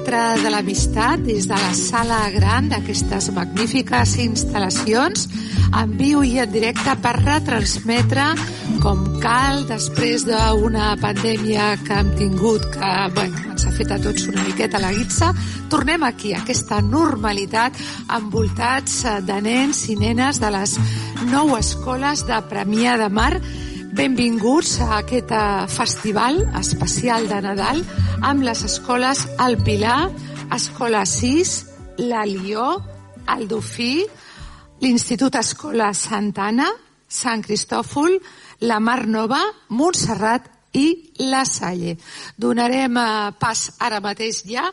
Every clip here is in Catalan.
Teatre de l'Amistat, des de la sala gran d'aquestes magnífiques instal·lacions, en viu i en directe per retransmetre com cal després d'una pandèmia que hem tingut que bueno, ens ha fet a tots una miqueta la guitza, tornem aquí, a aquesta normalitat envoltats de nens i nenes de les nou escoles de Premià de Mar Benvinguts a aquest eh, festival especial de Nadal amb les escoles El Pilar, Escola 6, la Lió, el Dofí, l'Institut Escola Santana, Sant Cristòfol, la Mar Nova, Montserrat i la Salle. Donarem eh, pas ara mateix ja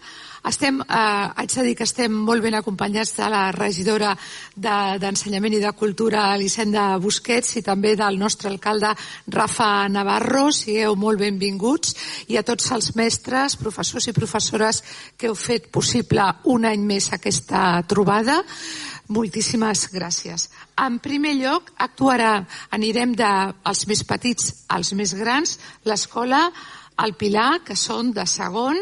estem, eh, haig de dir que estem molt ben acompanyats de la regidora d'Ensenyament de, i de Cultura, Elisenda Busquets, i també del nostre alcalde Rafa Navarro. Sigueu molt benvinguts. I a tots els mestres, professors i professores que heu fet possible un any més aquesta trobada. Moltíssimes gràcies. En primer lloc, actuarà, anirem dels més petits als més grans, l'escola al Pilar, que són de segon,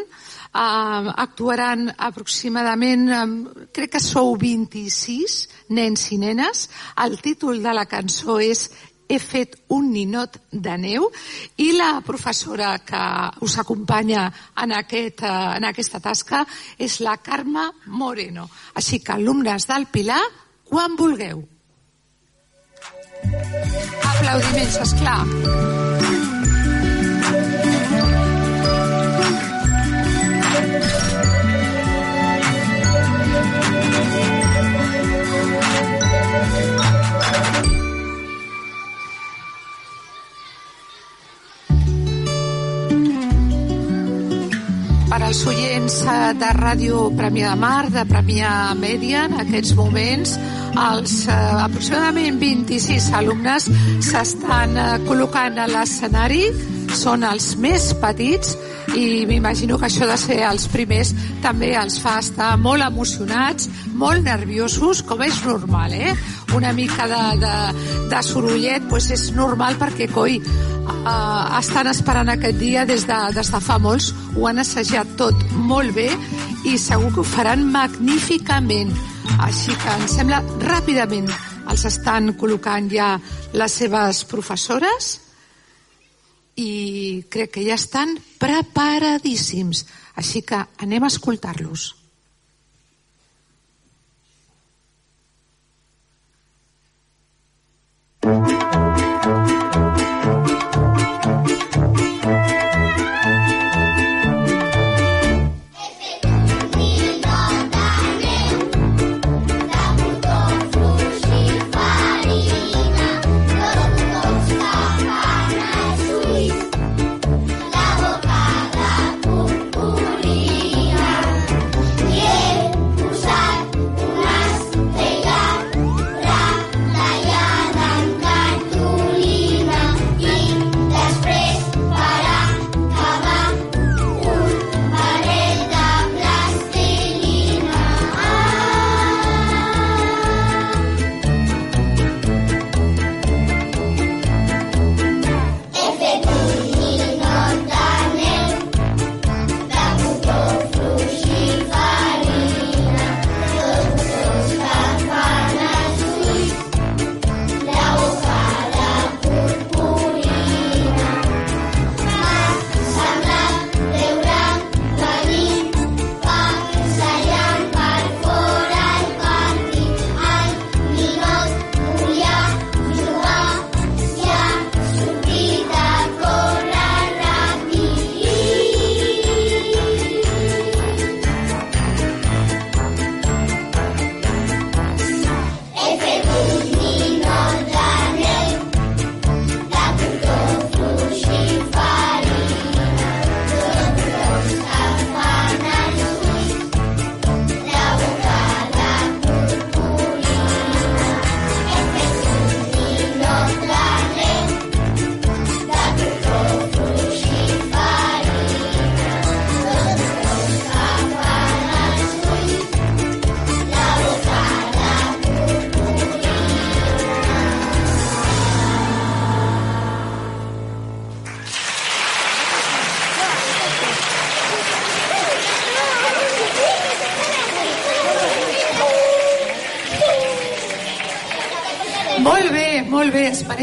Uh, actuaran aproximadament, um, crec que sou 26 nens i nenes. El títol de la cançó és he fet un ninot de neu i la professora que us acompanya en, aquest, uh, en aquesta tasca és la Carme Moreno. Així que alumnes del Pilar, quan vulgueu. Aplaudiments, esclar. Per als oients eh, de Ràdio Premià de Mar, de Premià Mèdia, en aquests moments, els eh, aproximadament 26 alumnes s'estan eh, col·locant a l'escenari, són els més petits i m'imagino que això de ser els primers també els fa estar molt emocionats, molt nerviosos, com és normal, eh? Una mica de, de, de sorollet pues és normal perquè, coi, uh, estan esperant aquest dia des de, des de fa molts, ho han assajat tot molt bé i segur que ho faran magníficament. Així que em sembla ràpidament els estan col·locant ja les seves professores i crec que ja estan preparadíssims. Així que anem a escoltar-los.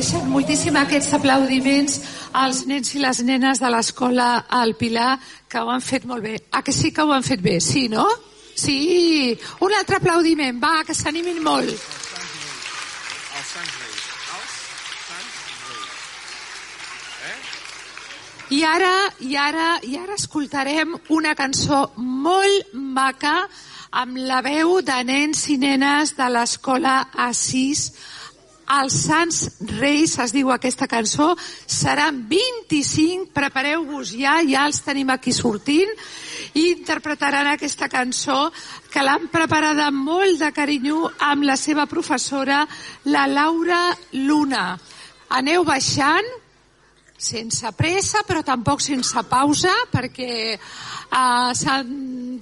Mereixen moltíssim aquests aplaudiments als nens i les nenes de l'escola al Pilar, que ho han fet molt bé. A que sí que ho han fet bé? Sí, no? Sí! Un altre aplaudiment, va, que s'animin molt. I ara, i ara, i ara escoltarem una cançó molt maca amb la veu de nens i nenes de l'escola Assís els Sants Reis, es diu aquesta cançó, seran 25, prepareu-vos ja, ja els tenim aquí sortint, i interpretaran aquesta cançó que l'han preparada molt de carinyo amb la seva professora, la Laura Luna. Aneu baixant, sense pressa, però tampoc sense pausa, perquè eh, s'han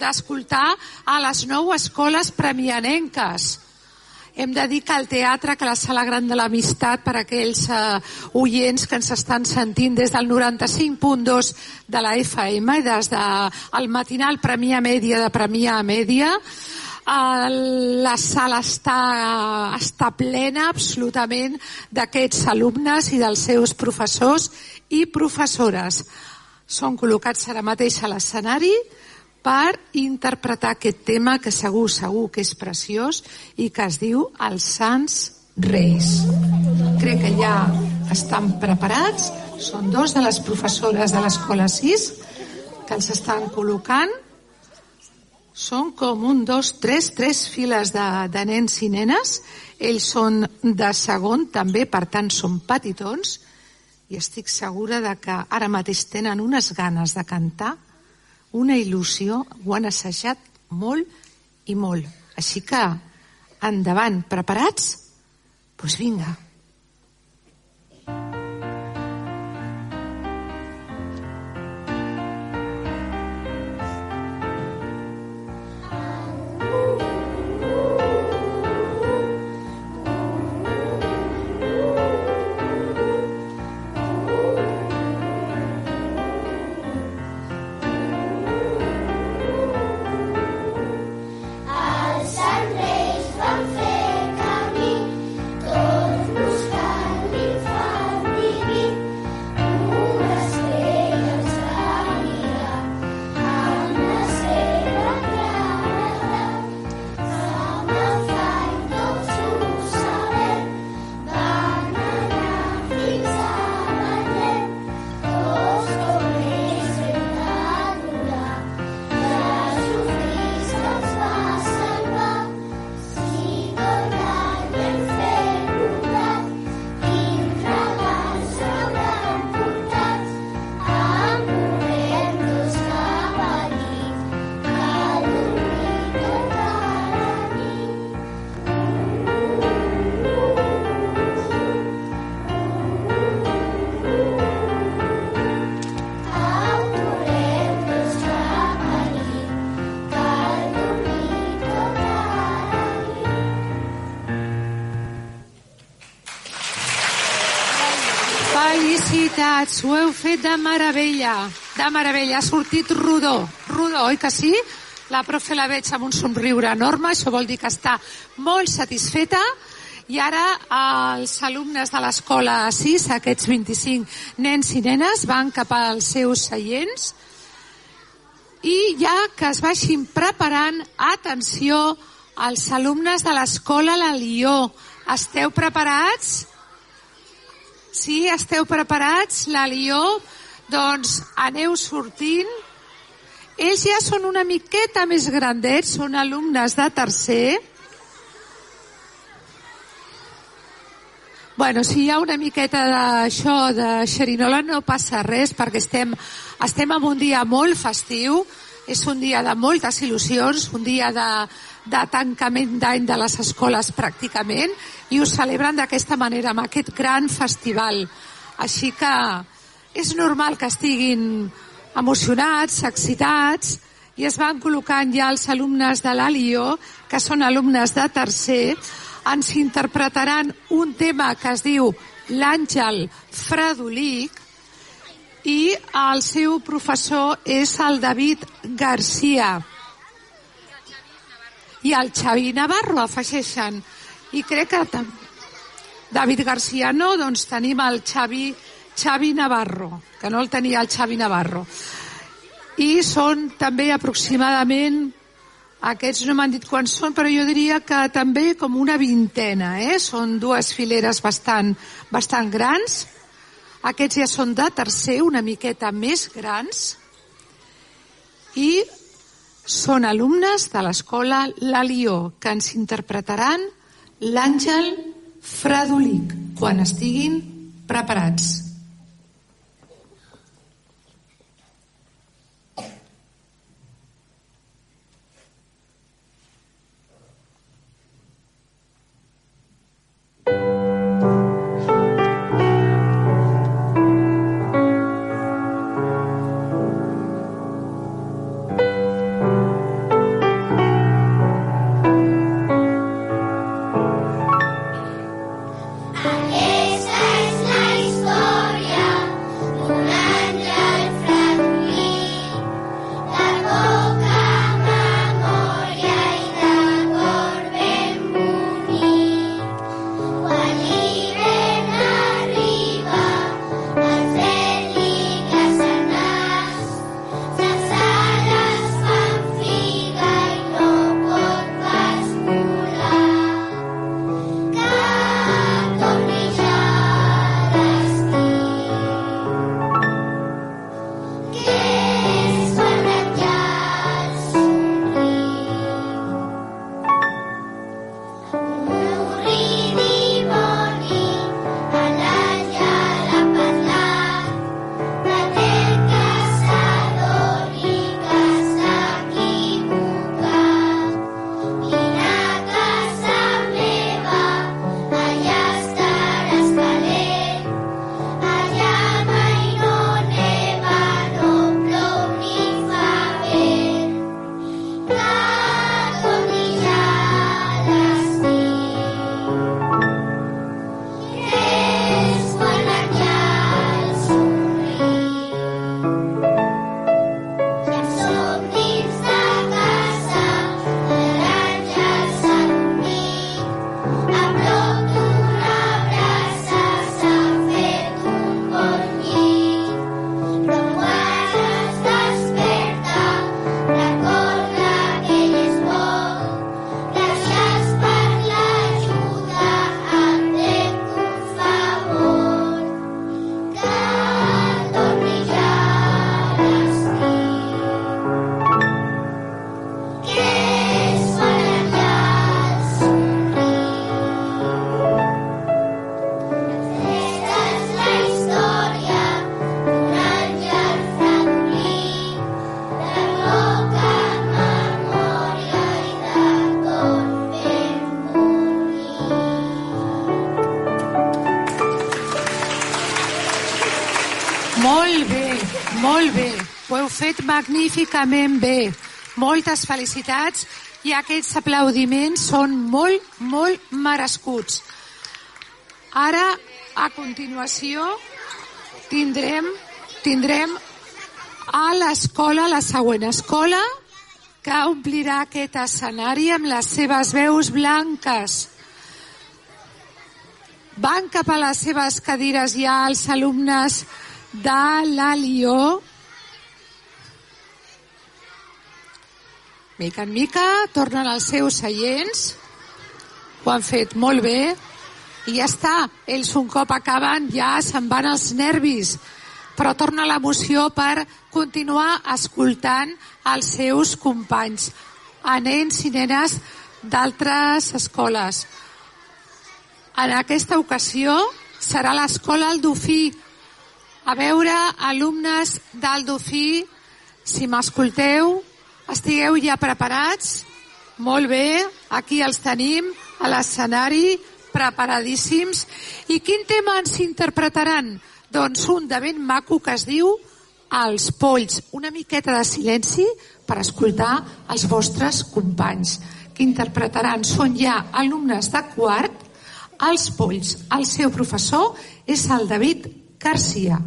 d'escoltar a les nou escoles premianenques hem de dir que el teatre, que la Sala Gran de l'Amistat, per aquells eh, oients que ens estan sentint des del 95.2 de la FM i des del de, matinal Premià Mèdia de Premià Mèdia, la sala està, està plena absolutament d'aquests alumnes i dels seus professors i professores. Són col·locats ara mateix a l'escenari, per interpretar aquest tema que segur, segur que és preciós i que es diu Els Sants Reis. Crec que ja estan preparats, són dos de les professores de l'Escola 6 que els estan col·locant. Són com un, dos, tres, tres files de, de nens i nenes. Ells són de segon també, per tant són petitons, i estic segura de que ara mateix tenen unes ganes de cantar una il·lusió, ho han assajat molt i molt. Així que, endavant, preparats? Doncs pues vinga. Felicitats, ho heu fet de meravella, de meravella. Ha sortit rodó, rodó, oi que sí? La profe la veig amb un somriure enorme, això vol dir que està molt satisfeta. I ara els alumnes de l'escola 6, aquests 25 nens i nenes, van cap als seus seients i ja que es vagin preparant, atenció, els alumnes de l'escola La Lió, esteu preparats? Sí, esteu preparats? La Lió? Doncs aneu sortint. Ells ja són una miqueta més grandets, són alumnes de tercer. Bueno, si hi ha una miqueta d'això de xerinola no passa res perquè estem, estem en un dia molt festiu, és un dia de moltes il·lusions, un dia de, de tancament d'any de les escoles pràcticament i ho celebren d'aquesta manera, amb aquest gran festival. Així que és normal que estiguin emocionats, excitats, i es van col·locant ja els alumnes de l'Alió, que són alumnes de tercer, ens interpretaran un tema que es diu l'Àngel Fredolic, i el seu professor és el David Garcia i el Xavi Navarro afegeixen i crec que David Garciano, doncs tenim el Xavi, Xavi Navarro, que no el tenia el Xavi Navarro. I són també aproximadament, aquests no m'han dit quants són, però jo diria que també com una vintena, eh? Són dues fileres bastant, bastant grans. Aquests ja són de tercer, una miqueta més grans. I són alumnes de l'escola La Lió, que ens interpretaran l'Àngel Fradolic, quan estiguin preparats. fet magníficament bé. Moltes felicitats i aquests aplaudiments són molt, molt merescuts. Ara, a continuació, tindrem, tindrem a l'escola, la següent escola, que omplirà aquest escenari amb les seves veus blanques. Van cap a les seves cadires ja els alumnes de la Mica en mica tornen als seus seients, ho han fet molt bé, i ja està, ells un cop acaben ja se'n van els nervis, però torna l'emoció per continuar escoltant els seus companys, a nens i nenes d'altres escoles. En aquesta ocasió serà l'escola Aldofí. A veure, alumnes d'Aldofí, si m'escolteu, Estigueu ja preparats? Molt bé, aquí els tenim a l'escenari, preparadíssims. I quin tema ens interpretaran? Doncs un de ben maco que es diu Els polls. Una miqueta de silenci per escoltar els vostres companys que interpretaran. Són ja alumnes de quart, Els polls. El seu professor és el David Garcia.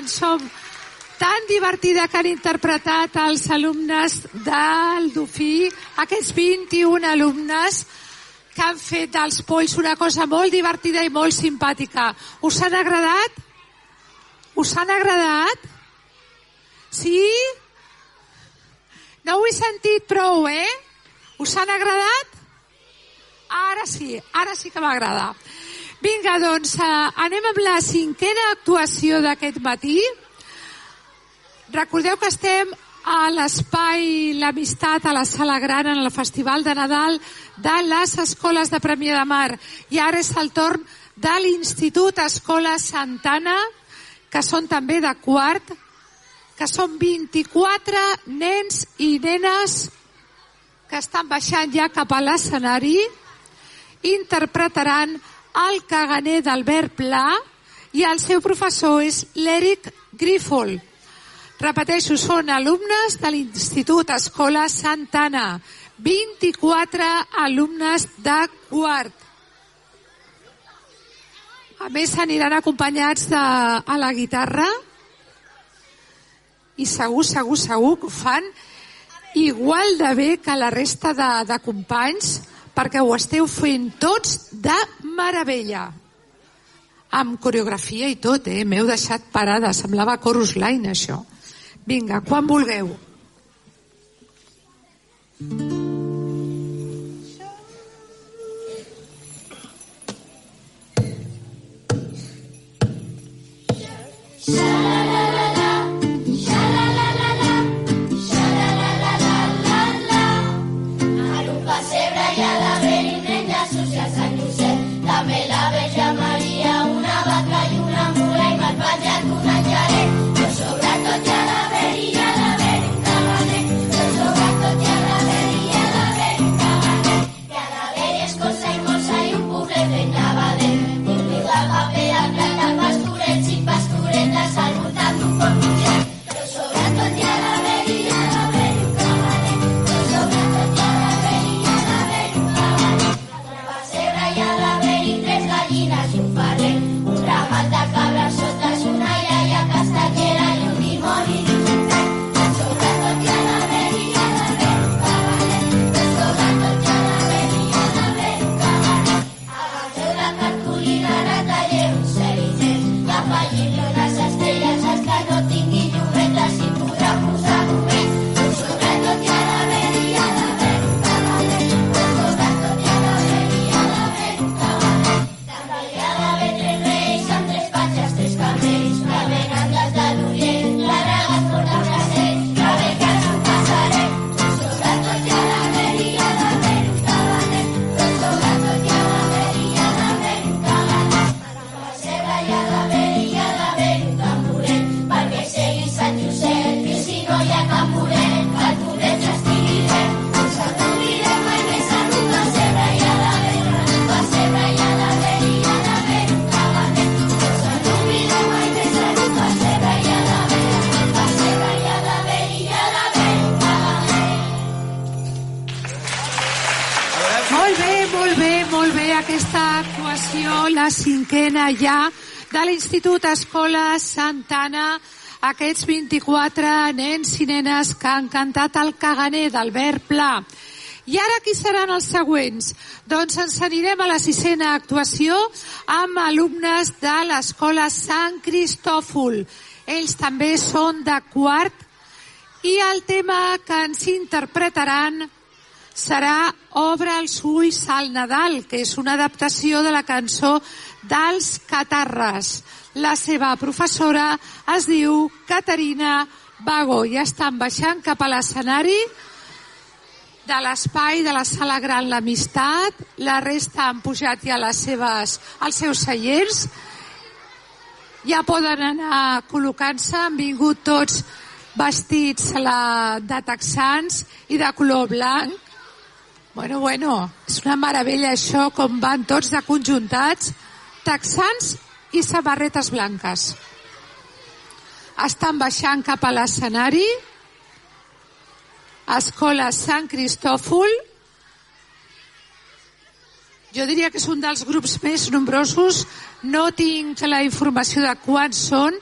Cançó tan divertida que han interpretat els alumnes del Dufí, aquests 21 alumnes que han fet dels polls una cosa molt divertida i molt simpàtica. Us han agradat? Us han agradat? Sí? No ho he sentit prou, eh? Us han agradat? Ara sí, ara sí que m'agrada. Vinga, doncs, eh, anem amb la cinquena actuació d'aquest matí. Recordeu que estem a l'espai L'Amistat a la Sala Gran en el Festival de Nadal de les Escoles de Premià de Mar. I ara és el torn de l'Institut Escola Santana, que són també de quart, que són 24 nens i nenes que estan baixant ja cap a l'escenari, interpretaran el caganer d'Albert Pla i el seu professor és l'Eric Grífol. Repeteixo, són alumnes de l'Institut Escola Santana. 24 alumnes de quart. A més, aniran acompanyats de, a la guitarra i segur, segur, segur que ho fan igual de bé que la resta de, de companys perquè ho esteu fent tots de meravella. Amb coreografia i tot, eh? M'heu deixat parada. Semblava Chorus Line, això. Vinga, quan vulgueu. En cinquena ja, de l'Institut Escola Santana, aquests 24 nens i nenes que han cantat el caganer d'Albert Pla. I ara qui seran els següents? Doncs ens anirem a la sisena actuació amb alumnes de l'Escola Sant Cristòfol. Ells també són de quart i el tema que ens interpretaran serà Obre els ulls al Nadal, que és una adaptació de la cançó dels Catarres. La seva professora es diu Caterina Vago i estan baixant cap a l'escenari de l'espai de la sala gran l'amistat, la resta han pujat ja les seves, als seus seients, ja poden anar col·locant-se, han vingut tots vestits la, de texans i de color blanc. Bueno, bueno, és una meravella això, com van tots de conjuntats, texans i samarretes blanques. Estan baixant cap a l'escenari, Escola Sant Cristòfol, jo diria que és un dels grups més nombrosos, no tinc la informació de quants són,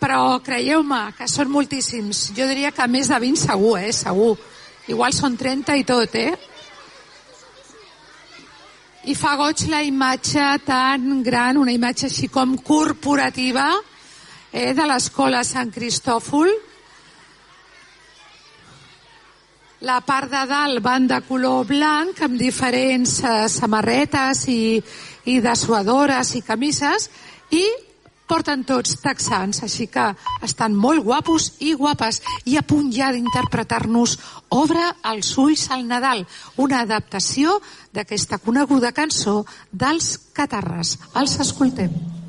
però creieu-me que són moltíssims. Jo diria que més de 20 segur, eh? Segur. Igual són 30 i tot, eh? I fa goig la imatge tan gran, una imatge així com corporativa, eh, de l'escola Sant Cristòfol. La part de dalt van de color blanc amb diferents eh, samarretes i, i dessuadores i camises i porten tots texans, així que estan molt guapos i guapes i a punt ja d'interpretar-nos Obre els ulls al Nadal, una adaptació d'aquesta coneguda cançó dels Catarres. Els escoltem.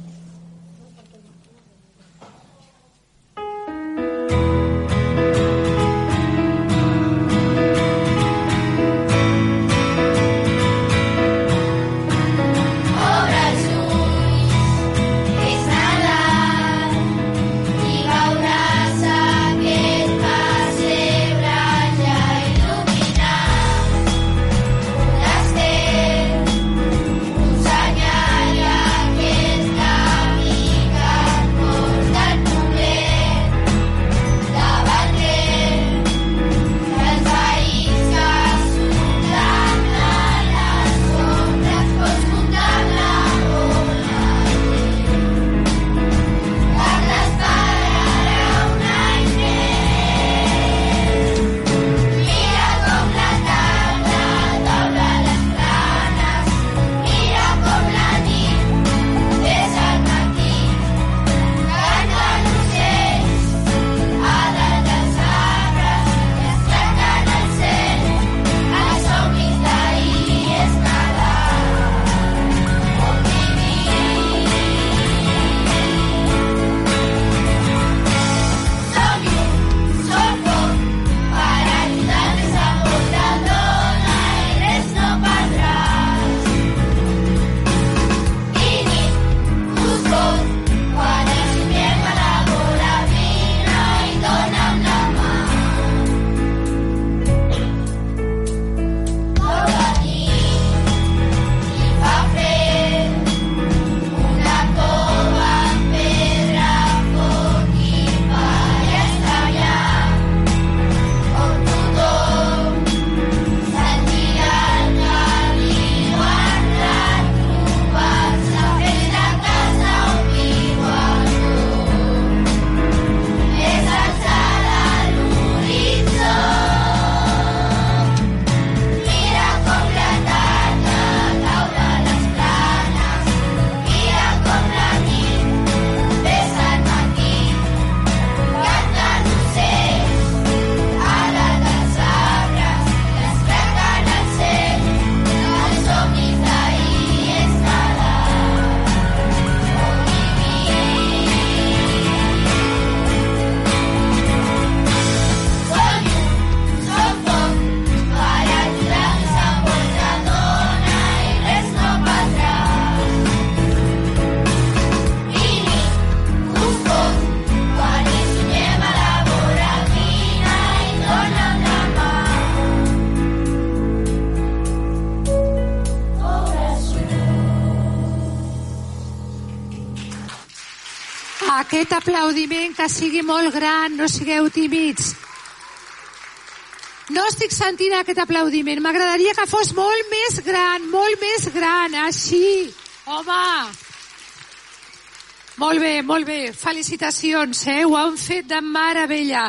Aplaudiment que sigui molt gran, no sigueu tímids. No estic sentint aquest aplaudiment. M'agradaria que fos molt més gran, molt més gran, així. Home! Molt bé, molt bé. Felicitacions, eh? Ho han fet de meravella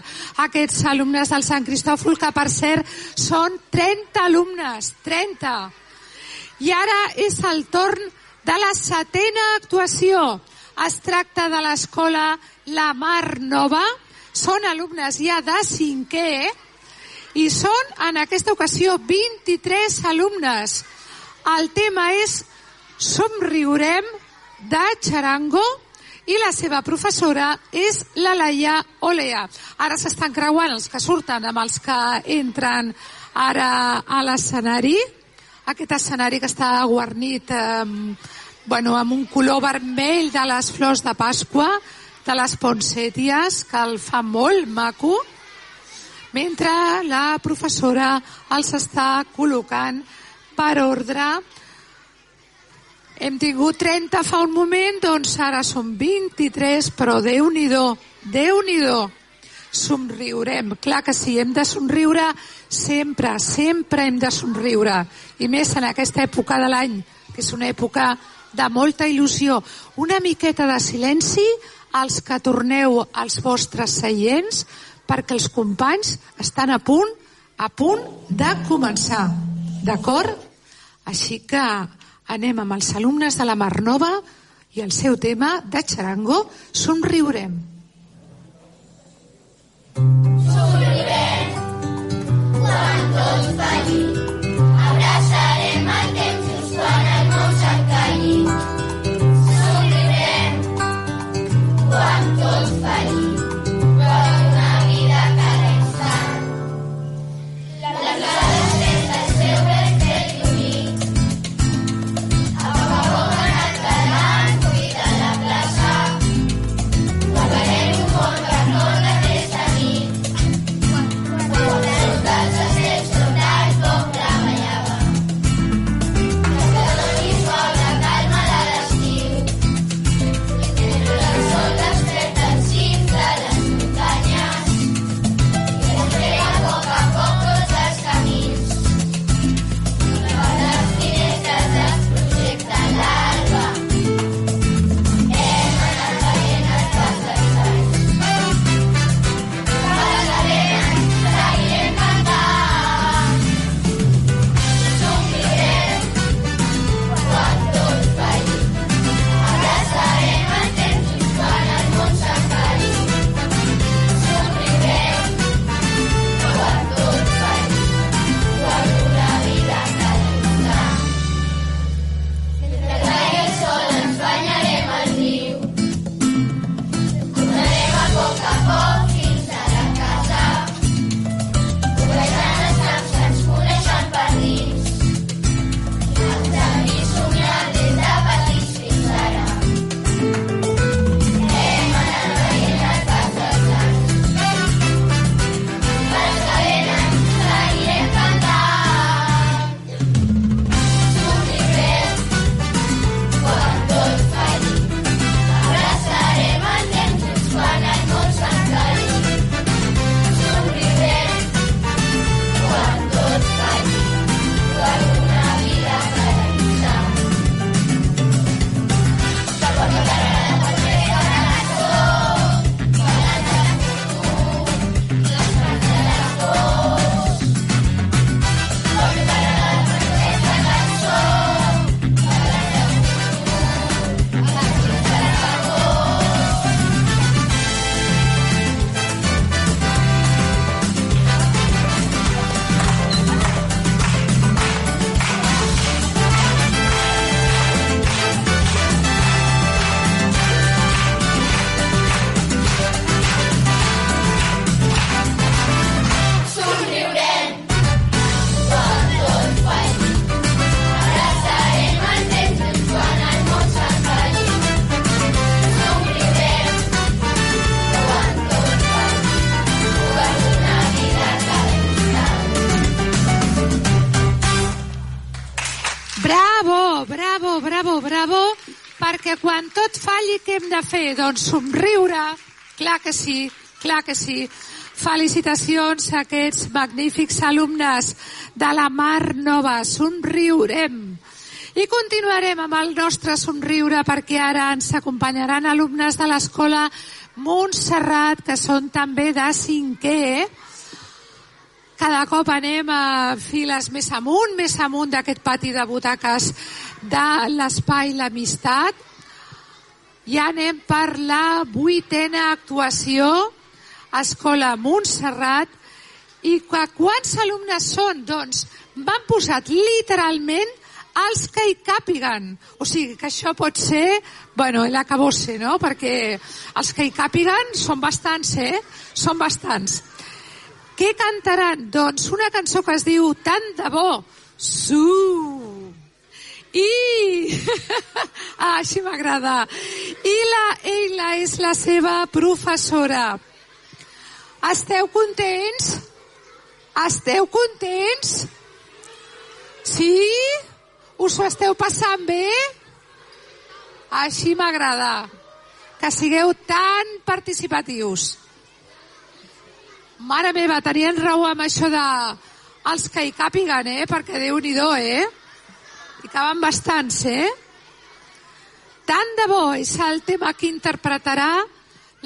aquests alumnes del Sant Cristòfol, que per cert són 30 alumnes, 30. I ara és el torn de la setena actuació. Es tracta de l'escola La Mar Nova. Són alumnes ja de cinquè i són en aquesta ocasió 23 alumnes. El tema és Somriurem de Charango i la seva professora és la Laia Olea. Ara s'estan creuant els que surten amb els que entren ara a l'escenari. Aquest escenari que està guarnit eh, bueno, amb un color vermell de les flors de Pasqua, de les ponsèties, que el fa molt maco, mentre la professora els està col·locant per ordre hem tingut 30 fa un moment, doncs ara són 23, però Déu-n'hi-do, Déu-n'hi-do. Somriurem, clar que sí, hem de somriure sempre, sempre hem de somriure. I més en aquesta època de l'any, que és una època de molta il·lusió. Una miqueta de silenci als que torneu als vostres seients perquè els companys estan a punt, a punt de començar. D'acord? Així que anem amb els alumnes de la Mar Nova i el seu tema de xarango, somriurem. Quan tots fallim, abraçarem el temps quan tots fer? Doncs somriure, clar que sí, clar que sí. Felicitacions a aquests magnífics alumnes de la Mar Nova. Somriurem. I continuarem amb el nostre somriure perquè ara ens acompanyaran alumnes de l'escola Montserrat, que són també de cinquè. Cada cop anem a files més amunt, més amunt d'aquest pati de butaques de l'espai L'Amistat. Ja anem per la vuitena actuació, Escola Montserrat, i quants alumnes són? Doncs van posat literalment els que hi càpiguen. O sigui, que això pot ser, bueno, l'acabose, no? Perquè els que hi càpiguen són bastants, eh? Són bastants. Què cantaran? Doncs una cançó que es diu Tant de bo. Su. I... ah, així m'agrada. I la Eila és la seva professora. Esteu contents? Esteu contents? Sí? Us ho esteu passant bé? Així m'agrada. Que sigueu tan participatius. Mare meva, tenien raó amb això de els que hi càpiguen, eh? Perquè Déu-n'hi-do, eh? Hi caben bastants, eh? Tant de bo és el tema que interpretarà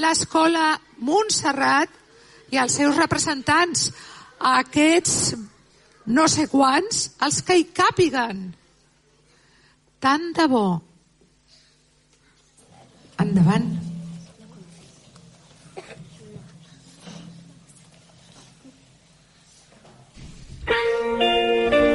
l'escola Montserrat i els seus representants, aquests no sé quants, els que hi càpiguen. Tant de bo. Endavant. Ulls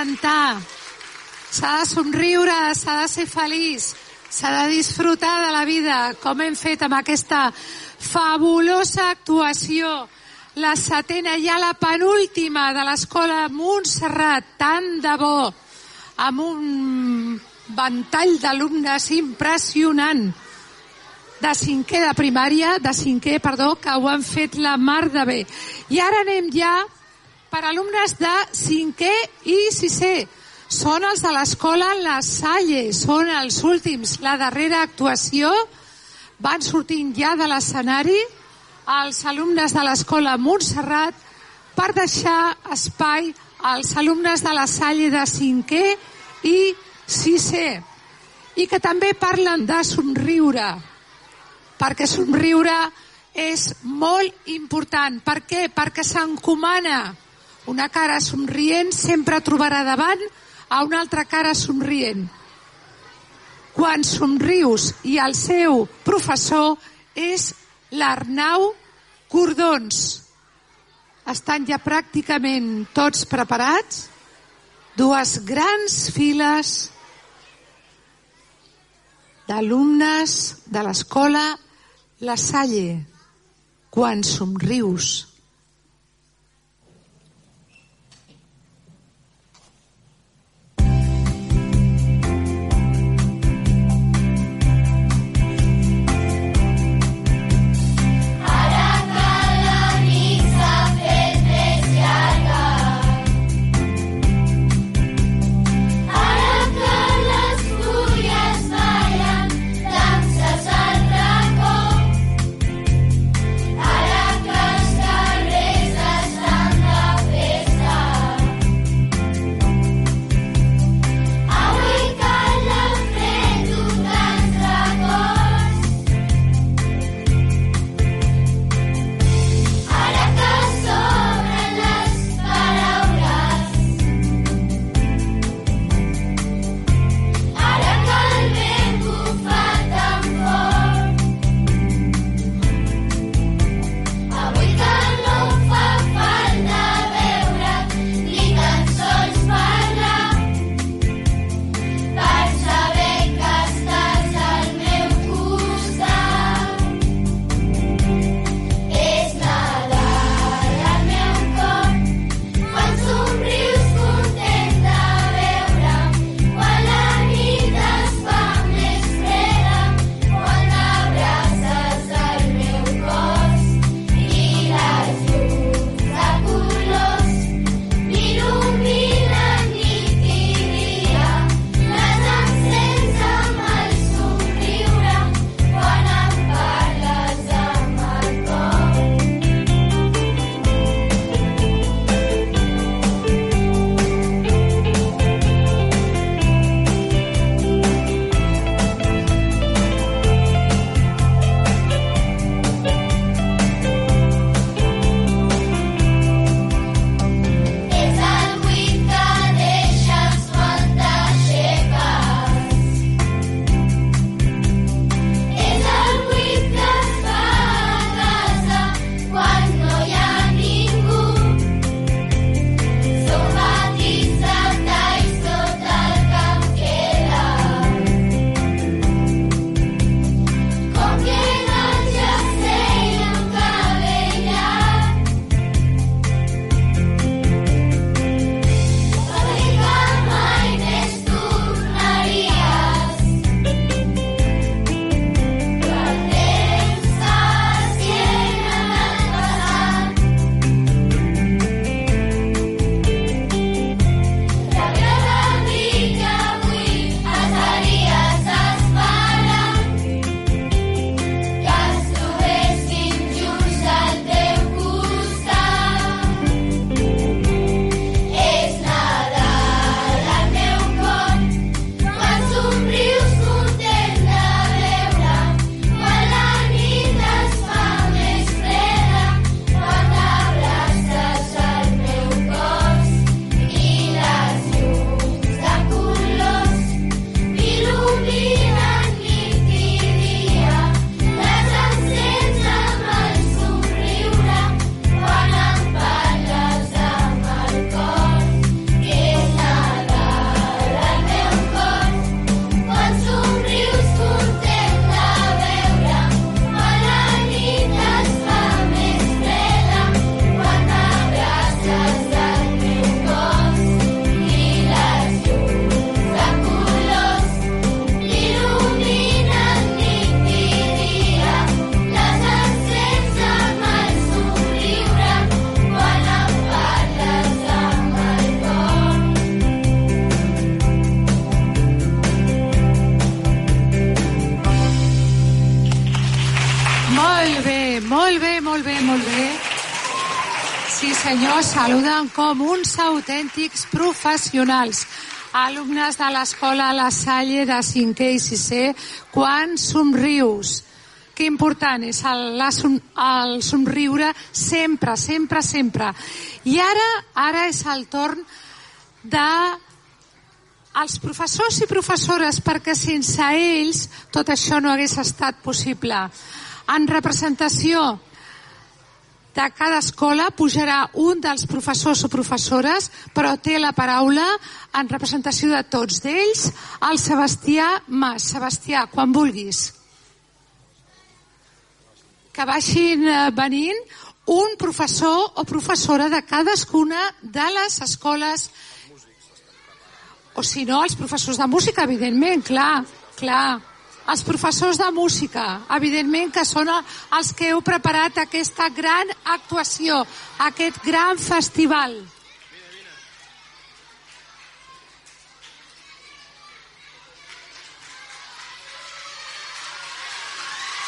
cantar, s'ha de somriure, s'ha de ser feliç, s'ha de disfrutar de la vida, com hem fet amb aquesta fabulosa actuació. La setena, ja la penúltima de l'escola Montserrat, tant de bo, amb un ventall d'alumnes impressionant de cinquè de primària, de cinquè, perdó, que ho han fet la mar de bé. I ara anem ja per alumnes de cinquè i sisè. Són els de l'escola La Salle, són els últims. La darrera actuació van sortint ja de l'escenari els alumnes de l'escola Montserrat per deixar espai als alumnes de la Salle de cinquè i sisè i que també parlen de somriure perquè somriure és molt important. Per què? Perquè s'encomana una cara somrient sempre trobarà davant a una altra cara somrient. Quan somrius i el seu professor és l'Arnau Cordons. Estan ja pràcticament tots preparats. Dues grans files d'alumnes de l'escola La Salle. Quan somrius saluden com uns autèntics professionals. Alumnes de l'escola La Salle de 5è i 6è, quan somrius. Que important és el, la, el somriure sempre, sempre, sempre. I ara, ara és el torn de els professors i professores, perquè sense ells tot això no hagués estat possible. En representació de cada escola pujarà un dels professors o professores, però té la paraula en representació de tots d'ells, el Sebastià Mas. Sebastià, quan vulguis. Que vagin eh, venint un professor o professora de cadascuna de les escoles o si no, els professors de música, evidentment, clar, clar. Els professors de música, evidentment que són el- els que heu preparat aquesta gran actuació, aquest gran festival.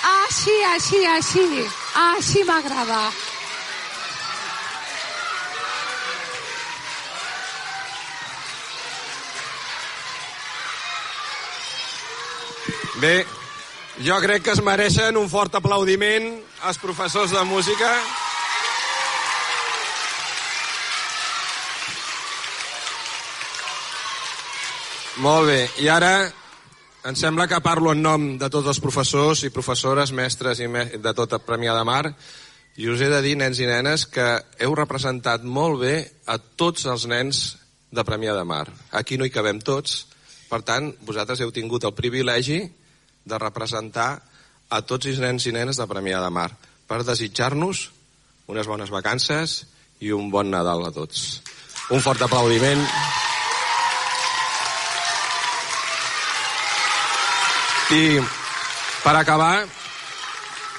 Així, així, així, així m'agrada. Bé, jo crec que es mereixen un fort aplaudiment als professors de música. Molt bé, i ara em sembla que parlo en nom de tots els professors i professores, mestres i me de tota Premià de Mar, i us he de dir, nens i nenes, que heu representat molt bé a tots els nens de Premià de Mar. Aquí no hi cabem tots, per tant, vosaltres heu tingut el privilegi de representar a tots els nens i nenes de Premià de Mar per desitjar-nos unes bones vacances i un bon Nadal a tots. Un fort aplaudiment. I per acabar,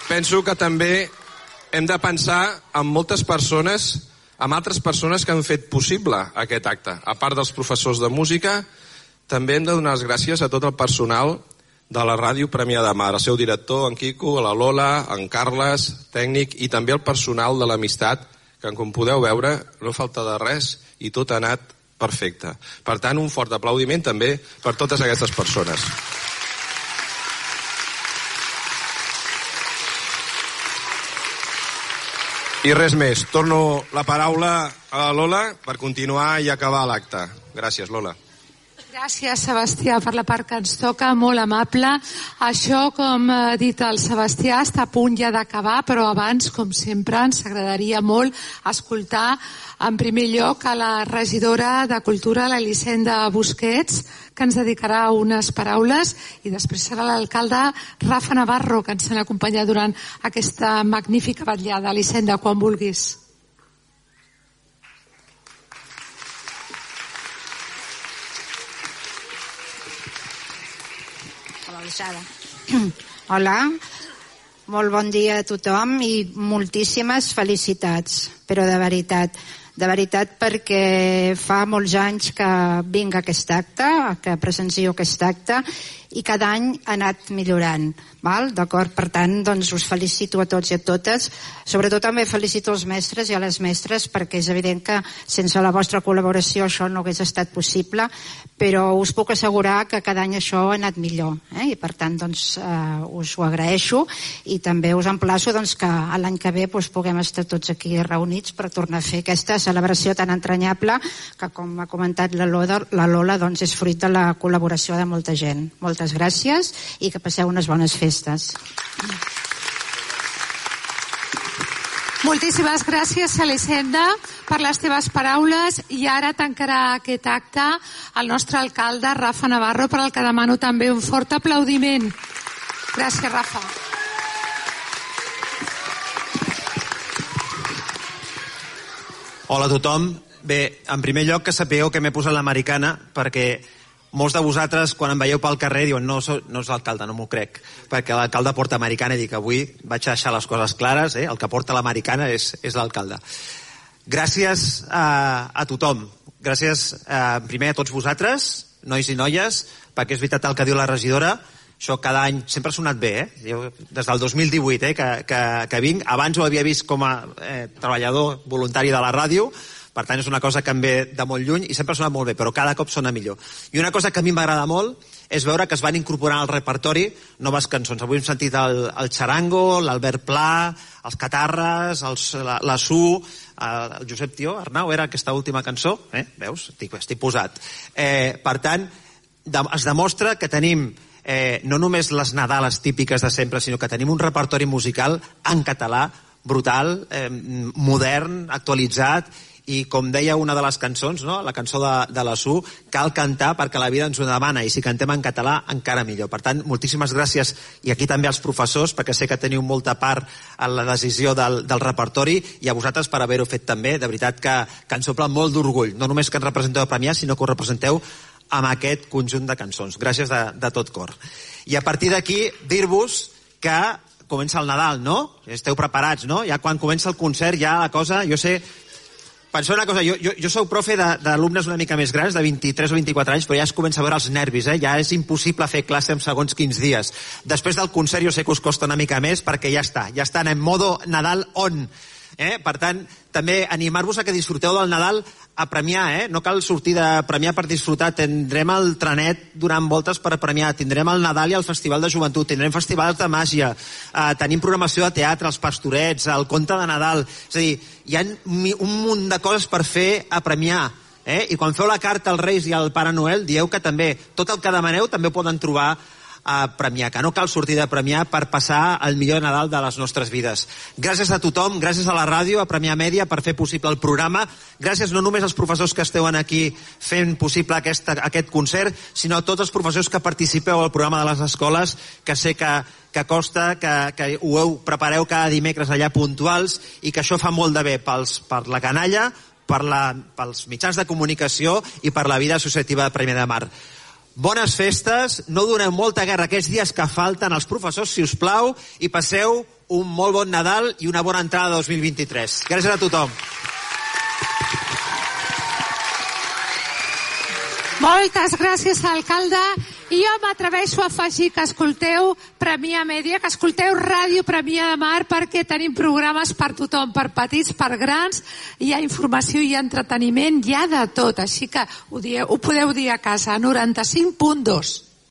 penso que també hem de pensar en moltes persones, en altres persones que han fet possible aquest acte. A part dels professors de música, també hem de donar les gràcies a tot el personal de la ràdio Premià de Mar, el seu director, en Quico, la Lola, en Carles, tècnic, i també el personal de l'amistat, que com podeu veure no falta de res i tot ha anat perfecte. Per tant, un fort aplaudiment també per totes aquestes persones. I res més. Torno la paraula a la Lola per continuar i acabar l'acte. Gràcies, Lola. Gràcies, Sebastià, per la part que ens toca, molt amable. Això, com ha dit el Sebastià, està a punt ja d'acabar, però abans, com sempre, ens agradaria molt escoltar en primer lloc a la regidora de Cultura, l'Elisenda Busquets, que ens dedicarà unes paraules, i després serà l'alcalde Rafa Navarro, que ens ha acompanyat durant aquesta magnífica vetllada. Elisenda, quan vulguis. Alçada. Hola, molt bon dia a tothom i moltíssimes felicitats, però de veritat, de veritat perquè fa molts anys que vinc a aquest acte, que presencio aquest acte i cada any ha anat millorant, val? d'acord? Per tant, doncs us felicito a tots i a totes, sobretot també felicito els mestres i a les mestres perquè és evident que sense la vostra col·laboració això no hagués estat possible, però us puc assegurar que cada any això ha anat millor, eh? i per tant doncs, eh, us ho agraeixo i també us emplaço doncs, que l'any que ve doncs, puguem estar tots aquí reunits per tornar a fer aquesta celebració tan entranyable que com ha comentat la Lola, la Lola doncs, és fruit de la col·laboració de molta gent. Moltes gràcies i que passeu unes bones festes. Moltíssimes gràcies, Elisenda, per les teves paraules i ara tancarà aquest acte el nostre alcalde, Rafa Navarro, per al que demano també un fort aplaudiment. Gràcies, Rafa. Hola a tothom. Bé, en primer lloc que sapigueu que m'he posat l'americana perquè molts de vosaltres quan em veieu pel carrer diuen no, so, no és l'alcalde, no m'ho crec perquè l'alcalde porta americana i dic avui vaig a deixar les coses clares, eh? el que porta l'americana és, és l'alcalde gràcies a, a tothom gràcies eh, primer a tots vosaltres nois i noies perquè és veritat el que diu la regidora això cada any sempre ha sonat bé, eh? Jo, des del 2018 eh, que, que, que vinc, abans ho havia vist com a eh, treballador voluntari de la ràdio, per tant és una cosa que em ve de molt lluny i sempre ha sonat molt bé, però cada cop sona millor. I una cosa que a mi m'agrada molt és veure que es van incorporar al repertori noves cançons. Avui hem sentit el, el Charango, l'Albert Pla, els Catarres, els, la, la Su, el, el Josep Tió, Arnau, era aquesta última cançó, eh? veus? Estic, estic posat. Eh, per tant, de, es demostra que tenim eh, no només les Nadales típiques de sempre, sinó que tenim un repertori musical en català brutal, eh, modern, actualitzat i com deia una de les cançons, no? la cançó de, de la Su, cal cantar perquè la vida ens ho demana i si cantem en català encara millor. Per tant, moltíssimes gràcies i aquí també als professors perquè sé que teniu molta part en la decisió del, del repertori i a vosaltres per haver-ho fet també. De veritat que, que ens omple molt d'orgull, no només que ens representeu a Premià, sinó que ho representeu amb aquest conjunt de cançons. Gràcies de, de tot cor. I a partir d'aquí, dir-vos que comença el Nadal, no? Esteu preparats, no? Ja quan comença el concert, ja la cosa... Jo sé, Penseu una cosa, jo, jo, jo sou profe d'alumnes una mica més grans, de 23 o 24 anys, però ja es comença a veure els nervis, eh? ja és impossible fer classe en segons quins dies. Després del concert jo sé que us costa una mica més perquè ja està, ja estan en modo Nadal on. Eh? Per tant, també animar-vos a que disfruteu del Nadal a premiar, eh? no cal sortir de premiar per disfrutar, tindrem el trenet donant voltes per premiar, tindrem el Nadal i el Festival de Joventut, tindrem festivals de màgia, eh, tenim programació de teatre, els pastorets, el conte de Nadal, és a dir, hi ha un munt de coses per fer a premiar, eh? i quan feu la carta als Reis i al Pare Noel, dieu que també tot el que demaneu també ho poden trobar a Premià, que no cal sortir de Premià per passar el millor Nadal de les nostres vides. Gràcies a tothom, gràcies a la ràdio, a Premià Mèdia per fer possible el programa, gràcies no només als professors que esteu aquí fent possible aquesta, aquest concert, sinó a tots els professors que participeu al programa de les escoles, que sé que, que costa, que, que ho heu, prepareu cada dimecres allà puntuals i que això fa molt de bé pels, per la canalla, per la, pels mitjans de comunicació i per la vida associativa de Premià de Mar. Bones festes, no doneu molta guerra aquests dies que falten als professors, si us plau, i passeu un molt bon Nadal i una bona entrada de 2023. Gràcies a tothom. Moltes gràcies, alcalde. I jo m'atreveixo a afegir que escolteu Premià Mèdia, que escolteu Ràdio Premià de Mar, perquè tenim programes per tothom, per petits, per grans, hi ha informació, ha entreteniment, hi ha de tot, així que ho, dieu, ho podeu dir a casa, 95.2.